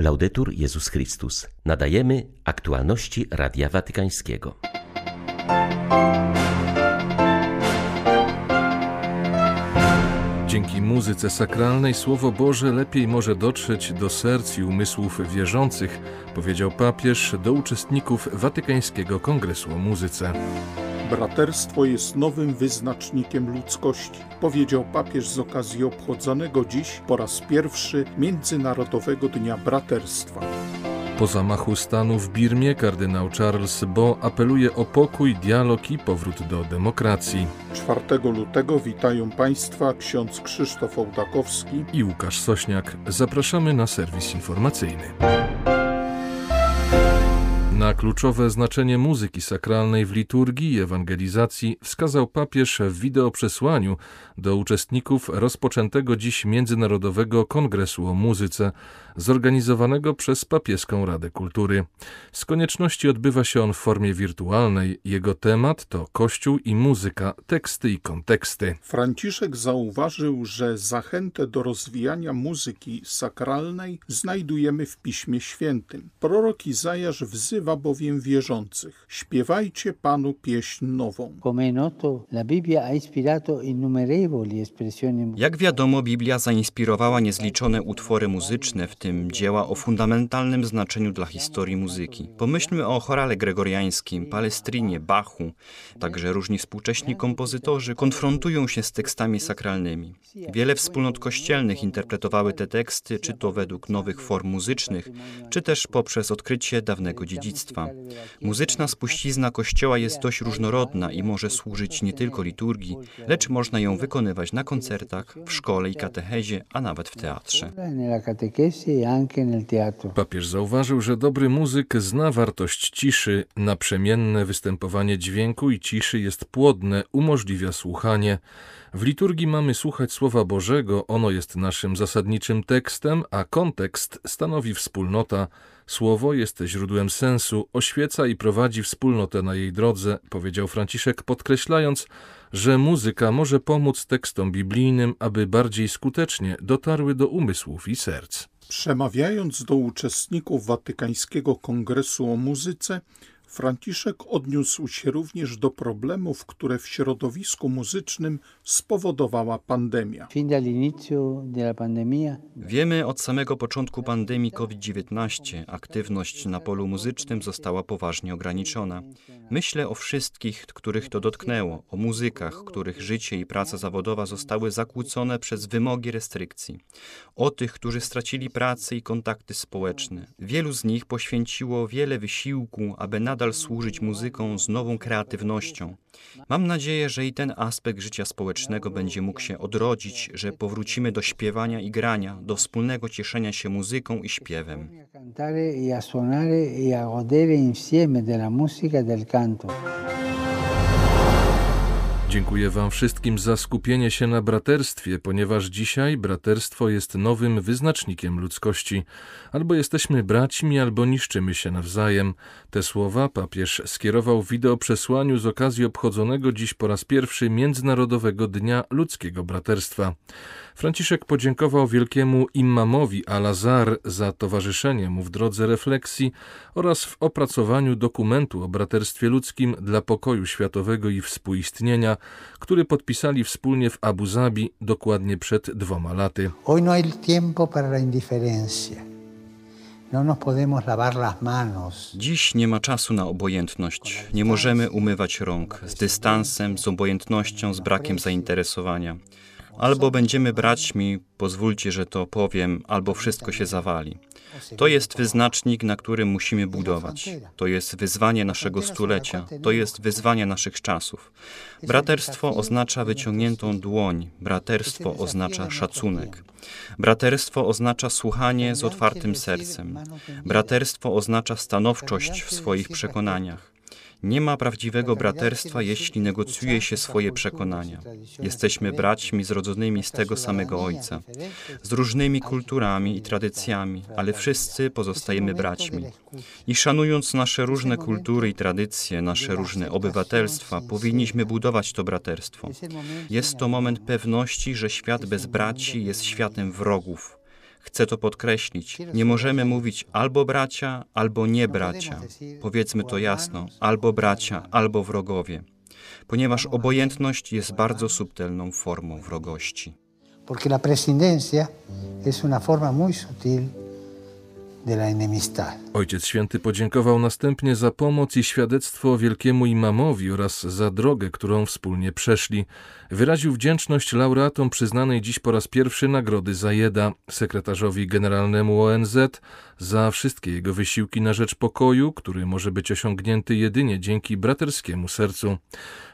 Laudetur Jezus Chrystus. Nadajemy aktualności Radia Watykańskiego. Dzięki muzyce sakralnej Słowo Boże lepiej może dotrzeć do serc i umysłów wierzących, powiedział papież do uczestników Watykańskiego Kongresu o Muzyce. Braterstwo jest nowym wyznacznikiem ludzkości, powiedział papież z okazji obchodzonego dziś po raz pierwszy Międzynarodowego Dnia Braterstwa. Po zamachu stanu w Birmie kardynał Charles Bo apeluje o pokój, dialog i powrót do demokracji. 4 lutego witają Państwa ksiądz Krzysztof Ołtakowski i Łukasz Sośniak. Zapraszamy na serwis informacyjny. Na kluczowe znaczenie muzyki sakralnej w liturgii i ewangelizacji wskazał papież w wideoprzesłaniu do uczestników rozpoczętego dziś Międzynarodowego Kongresu o Muzyce, zorganizowanego przez Papieską Radę Kultury. Z konieczności odbywa się on w formie wirtualnej. Jego temat to Kościół i muzyka, teksty i konteksty. Franciszek zauważył, że zachętę do rozwijania muzyki sakralnej znajdujemy w Piśmie Świętym. Prorok Izajasz wzywa bowiem wierzących: śpiewajcie Panu pieśń nową. Jak wiadomo, Biblia zainspirowała niezliczone utwory muzyczne, w tym dzieła o fundamentalnym znaczeniu dla historii muzyki. Pomyślmy o chorale gregoriańskim, Palestrinie, Bachu. Także różni współcześni kompozytorzy konfrontują się z tekstami sakralnymi. Wiele wspólnot kościelnych interpretowały te teksty, czy to według nowych form muzycznych, czy też poprzez odkrycie dawnego dziedzictwa. Muzyczna spuścizna Kościoła jest dość różnorodna i może służyć nie tylko liturgii, lecz można ją wykonywać na koncertach, w szkole i katechezie, a nawet w teatrze. Papież zauważył, że dobry muzyk zna wartość ciszy, naprzemienne występowanie dźwięku i ciszy jest płodne, umożliwia słuchanie. W liturgii mamy słuchać Słowa Bożego, ono jest naszym zasadniczym tekstem, a kontekst stanowi wspólnota. Słowo jest źródłem sensu, oświeca i prowadzi wspólnotę na jej drodze, powiedział Franciszek, podkreślając, że muzyka może pomóc tekstom biblijnym, aby bardziej skutecznie dotarły do umysłów i serc. Przemawiając do uczestników Watykańskiego Kongresu o Muzyce, Franciszek odniósł się również do problemów, które w środowisku muzycznym spowodowała pandemia. Wiemy od samego początku pandemii COVID-19, aktywność na polu muzycznym została poważnie ograniczona. Myślę o wszystkich, których to dotknęło, o muzykach, których życie i praca zawodowa zostały zakłócone przez wymogi restrykcji, o tych, którzy stracili pracę i kontakty społeczne. Wielu z nich poświęciło wiele wysiłku, aby nadal nadal służyć muzyką z nową kreatywnością. Mam nadzieję, że i ten aspekt życia społecznego będzie mógł się odrodzić, że powrócimy do śpiewania i grania, do wspólnego cieszenia się muzyką i śpiewem. Dziękuję Wam wszystkim za skupienie się na braterstwie, ponieważ dzisiaj braterstwo jest nowym wyznacznikiem ludzkości. Albo jesteśmy braćmi, albo niszczymy się nawzajem. Te słowa papież skierował w wideoprzesłaniu z okazji obchodzonego dziś po raz pierwszy Międzynarodowego Dnia Ludzkiego Braterstwa. Franciszek podziękował wielkiemu imamowi Al-Azhar za towarzyszenie mu w drodze refleksji oraz w opracowaniu dokumentu o braterstwie ludzkim dla pokoju światowego i współistnienia, który podpisali wspólnie w Abu Zabi dokładnie przed dwoma laty. Hoy no hay tiempo para la indiferencia. No Dziś nie ma czasu na obojętność. Nie możemy umywać rąk z dystansem, z obojętnością, z brakiem zainteresowania. Albo będziemy braćmi, pozwólcie, że to powiem, albo wszystko się zawali. To jest wyznacznik, na którym musimy budować. To jest wyzwanie naszego stulecia, to jest wyzwanie naszych czasów. Braterstwo oznacza wyciągniętą dłoń, braterstwo oznacza szacunek. Braterstwo oznacza słuchanie z otwartym sercem. Braterstwo oznacza stanowczość w swoich przekonaniach. Nie ma prawdziwego braterstwa, jeśli negocjuje się swoje przekonania. Jesteśmy braćmi zrodzonymi z tego samego Ojca, z różnymi kulturami i tradycjami, ale wszyscy pozostajemy braćmi. I szanując nasze różne kultury i tradycje, nasze różne obywatelstwa, powinniśmy budować to braterstwo. Jest to moment pewności, że świat bez braci jest światem wrogów Chcę to podkreślić. Nie możemy mówić albo bracia, albo nie bracia. Powiedzmy to jasno: albo bracia, albo wrogowie. Ponieważ obojętność jest bardzo subtelną formą wrogości. Porque la presidencia es una forma muy sutil Ojciec Święty podziękował następnie za pomoc i świadectwo wielkiemu imamowi oraz za drogę, którą wspólnie przeszli. Wyraził wdzięczność laureatom przyznanej dziś po raz pierwszy nagrody Zajeda, sekretarzowi generalnemu ONZ, za wszystkie jego wysiłki na rzecz pokoju, który może być osiągnięty jedynie dzięki braterskiemu sercu.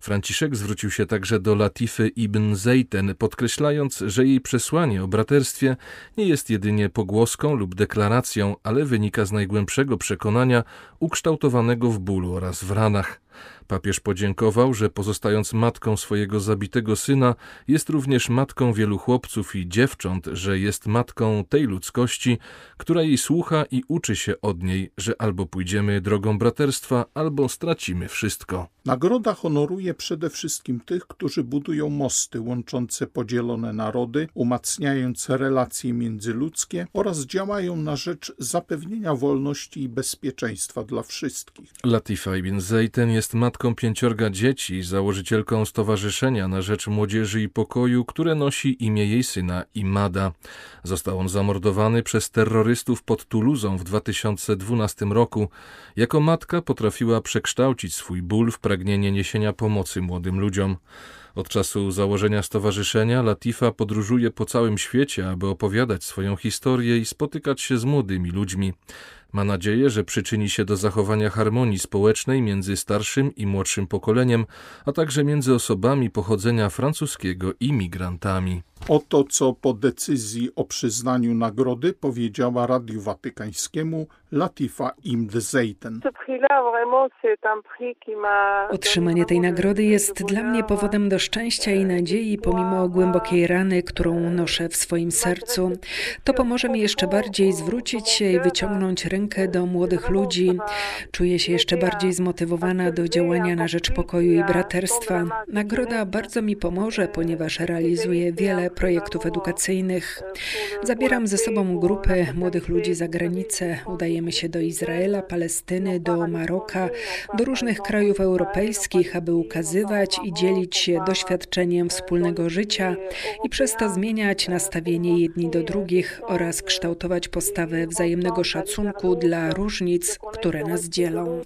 Franciszek zwrócił się także do Latify ibn Zeyten, podkreślając, że jej przesłanie o braterstwie nie jest jedynie pogłoską lub deklaracją, ale wynika z najgłębszego przekonania ukształtowanego w bólu oraz w ranach. Papież podziękował, że pozostając matką swojego zabitego syna, jest również matką wielu chłopców i dziewcząt, że jest matką tej ludzkości, która jej słucha i uczy się od niej, że albo pójdziemy drogą braterstwa, albo stracimy wszystko. Nagroda honoruje przede wszystkim tych, którzy budują mosty łączące podzielone narody, umacniając relacje międzyludzkie oraz działają na rzecz zapewnienia wolności i bezpieczeństwa dla wszystkich. Latifa ibn Zeyten jest matką pięciorga dzieci i założycielką Stowarzyszenia na Rzecz Młodzieży i Pokoju, które nosi imię jej syna Imada. Został on zamordowany przez terrorystów pod Tuluzą w 2012 roku. Jako matka potrafiła przekształcić swój ból w pragnienie niesienia pomocy młodym ludziom. Od czasu założenia stowarzyszenia Latifa podróżuje po całym świecie, aby opowiadać swoją historię i spotykać się z młodymi ludźmi. Ma nadzieję, że przyczyni się do zachowania harmonii społecznej między starszym i młodszym pokoleniem, a także między osobami pochodzenia francuskiego i migrantami. Oto co po decyzji o przyznaniu nagrody powiedziała Radiu Watykańskiemu Latifa Imd Zeyten. Otrzymanie tej nagrody jest dla mnie powodem do szczęścia i nadziei, pomimo głębokiej rany, którą noszę w swoim sercu. To pomoże mi jeszcze bardziej zwrócić się i wyciągnąć rękę do młodych ludzi. Czuję się jeszcze bardziej zmotywowana do działania na rzecz pokoju i braterstwa. Nagroda bardzo mi pomoże, ponieważ realizuję wiele projektów edukacyjnych. Zabieram ze sobą grupy młodych ludzi za granicę. Udajemy się do Izraela, Palestyny, do Maroka, do różnych krajów europejskich, aby ukazywać i dzielić się doświadczeniem wspólnego życia i przez to zmieniać nastawienie jedni do drugich oraz kształtować postawę wzajemnego szacunku dla różnic, które nas dzielą.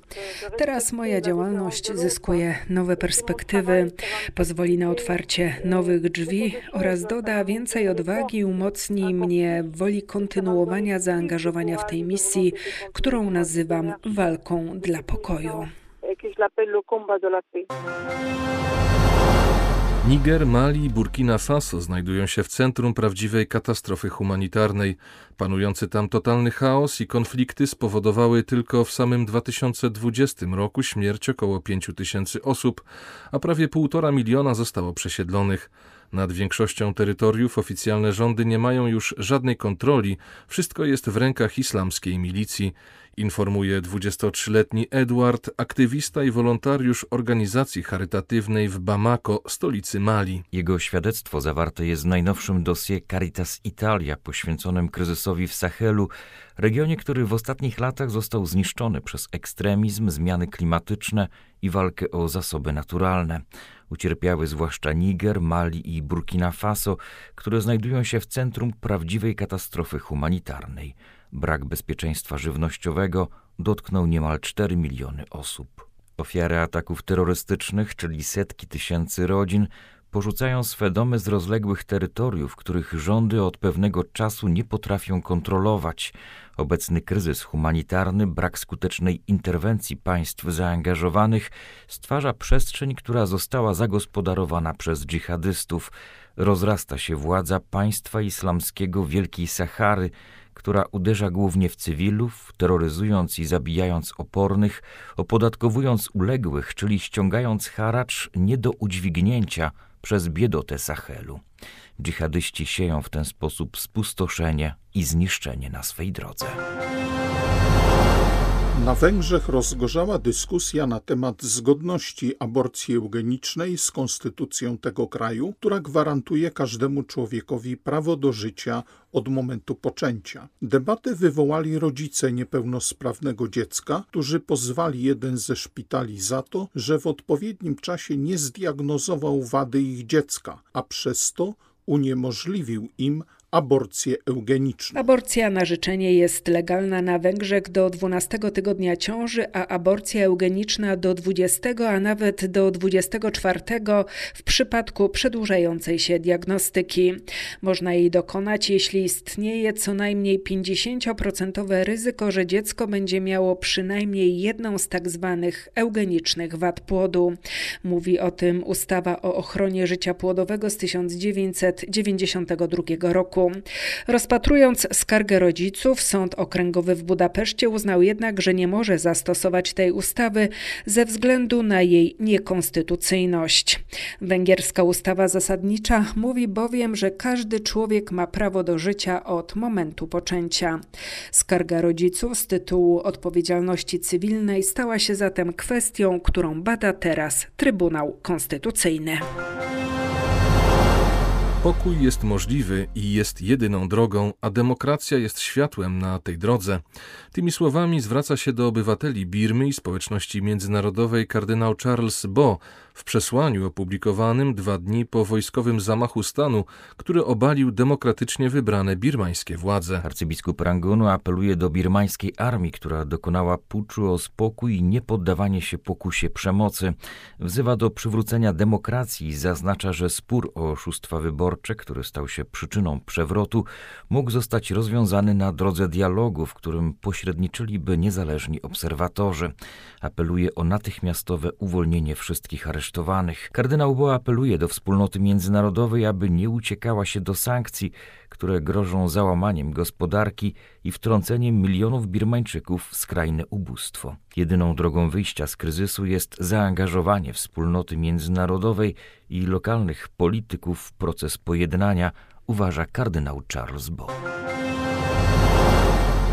Teraz moja działalność zyskuje nowe perspektywy, pozwoli na otwarcie nowych drzwi oraz doda więcej odwagi i umocni mnie w woli kontynuowania zaangażowania w tej misji, którą nazywam walką dla pokoju. Niger, Mali Burkina Faso znajdują się w centrum prawdziwej katastrofy humanitarnej. Panujący tam totalny chaos i konflikty spowodowały tylko w samym 2020 roku śmierć około 5 tysięcy osób, a prawie półtora miliona zostało przesiedlonych. Nad większością terytoriów oficjalne rządy nie mają już żadnej kontroli, wszystko jest w rękach islamskiej milicji, informuje 23-letni Edward, aktywista i wolontariusz organizacji charytatywnej w Bamako, stolicy Mali. Jego świadectwo zawarte jest w najnowszym dosie Caritas Italia poświęconym kryzysowi w Sahelu, regionie, który w ostatnich latach został zniszczony przez ekstremizm, zmiany klimatyczne i walkę o zasoby naturalne. Ucierpiały zwłaszcza Niger, Mali i Burkina Faso, które znajdują się w centrum prawdziwej katastrofy humanitarnej. Brak bezpieczeństwa żywnościowego dotknął niemal 4 miliony osób. Ofiary ataków terrorystycznych, czyli setki tysięcy rodzin, porzucają swe domy z rozległych terytoriów, których rządy od pewnego czasu nie potrafią kontrolować. Obecny kryzys humanitarny, brak skutecznej interwencji państw zaangażowanych stwarza przestrzeń, która została zagospodarowana przez dżihadystów. Rozrasta się władza państwa islamskiego Wielkiej Sahary, która uderza głównie w cywilów, terroryzując i zabijając opornych, opodatkowując uległych, czyli ściągając haracz nie do udźwignięcia przez biedotę Sahelu. Dżihadyści sieją w ten sposób spustoszenie i zniszczenie na swej drodze. Na Węgrzech rozgorzała dyskusja na temat zgodności aborcji eugenicznej z konstytucją tego kraju, która gwarantuje każdemu człowiekowi prawo do życia od momentu poczęcia. Debatę wywołali rodzice niepełnosprawnego dziecka, którzy pozwali jeden ze szpitali za to, że w odpowiednim czasie nie zdiagnozował wady ich dziecka, a przez to uniemożliwił im aborcję eugeniczną. Aborcja na życzenie jest legalna na Węgrzech do 12 tygodnia ciąży, a aborcja eugeniczna do 20, a nawet do 24 w przypadku przedłużającej się diagnostyki. Można jej dokonać, jeśli istnieje co najmniej 50% ryzyko, że dziecko będzie miało przynajmniej jedną z tak zwanych eugenicznych wad płodu. Mówi o tym ustawa o ochronie życia płodowego z 1992 roku. Rozpatrując skargę rodziców, Sąd Okręgowy w Budapeszcie uznał jednak, że nie może zastosować tej ustawy ze względu na jej niekonstytucyjność. Węgierska ustawa zasadnicza mówi bowiem, że każdy człowiek ma prawo do życia od momentu poczęcia. Skarga rodziców z tytułu odpowiedzialności cywilnej stała się zatem kwestią, którą bada teraz Trybunał Konstytucyjny. Pokój jest możliwy i jest jedyną drogą, a demokracja jest światłem na tej drodze. Tymi słowami zwraca się do obywateli Birmy i społeczności międzynarodowej kardynał Charles Bo w przesłaniu opublikowanym dwa dni po wojskowym zamachu stanu, który obalił demokratycznie wybrane birmańskie władze. Arcybiskup Rangonu apeluje do birmańskiej armii, która dokonała puczu o spokój i niepoddawanie się pokusie przemocy. Wzywa do przywrócenia demokracji i zaznacza, że spór o oszustwa wyborcze, który stał się przyczyną przewrotu, mógł zostać rozwiązany na drodze dialogu, w którym pośredniczyliby niezależni obserwatorzy. Apeluje o natychmiastowe uwolnienie wszystkich aresztowanych aresztowanych. Kardynał Bo apeluje do wspólnoty międzynarodowej, aby nie uciekała się do sankcji, które grożą załamaniem gospodarki i wtrąceniem milionów Birmańczyków w skrajne ubóstwo. Jedyną drogą wyjścia z kryzysu jest zaangażowanie wspólnoty międzynarodowej i lokalnych polityków w proces pojednania, uważa kardynał Charles Bo.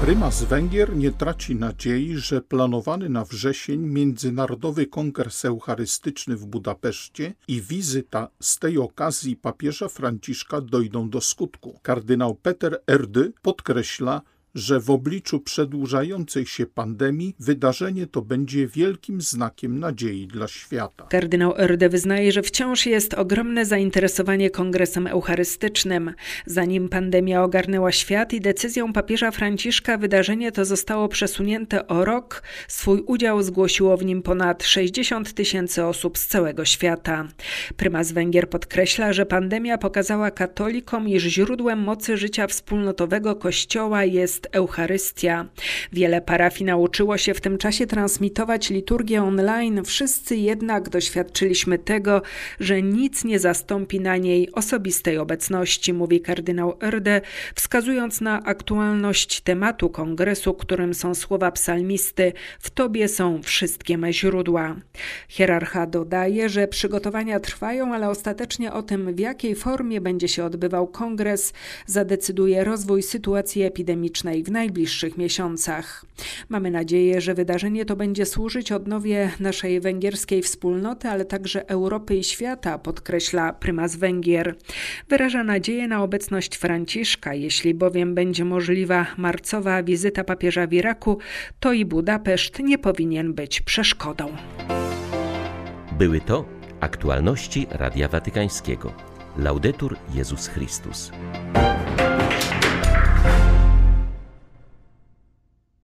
Prymas Węgier nie traci nadziei, że planowany na wrzesień Międzynarodowy Kongres Eucharystyczny w Budapeszcie i wizyta z tej okazji papieża Franciszka dojdą do skutku. Kardynał Peter Erdy podkreśla, że w obliczu przedłużającej się pandemii wydarzenie to będzie wielkim znakiem nadziei dla świata. Kardynał Erde wyznaje, że wciąż jest ogromne zainteresowanie kongresem eucharystycznym. Zanim pandemia ogarnęła świat i decyzją papieża Franciszka wydarzenie to zostało przesunięte o rok, swój udział zgłosiło w nim ponad 60 tysięcy osób z całego świata. Prymas Węgier podkreśla, że pandemia pokazała katolikom, iż źródłem mocy życia wspólnotowego Kościoła jest jest Eucharystia. Wiele parafii nauczyło się w tym czasie transmitować liturgię online, wszyscy jednak doświadczyliśmy tego, że nic nie zastąpi na niej osobistej obecności, mówi kardynał Erde, wskazując na aktualność tematu kongresu, którym są słowa psalmisty: W Tobie są wszystkie me źródła. Hierarcha dodaje, że przygotowania trwają, ale ostatecznie o tym, w jakiej formie będzie się odbywał kongres, zadecyduje rozwój sytuacji epidemicznej w najbliższych miesiącach. Mamy nadzieję, że wydarzenie to będzie służyć odnowie naszej węgierskiej wspólnoty, ale także Europy i świata, podkreśla prymas Węgier. Wyraża nadzieję na obecność Franciszka, jeśli bowiem będzie możliwa marcowa wizyta papieża w Iraku, to i Budapeszt nie powinien być przeszkodą. Były to aktualności Radia Watykańskiego. Laudetur Jezus Chrystus.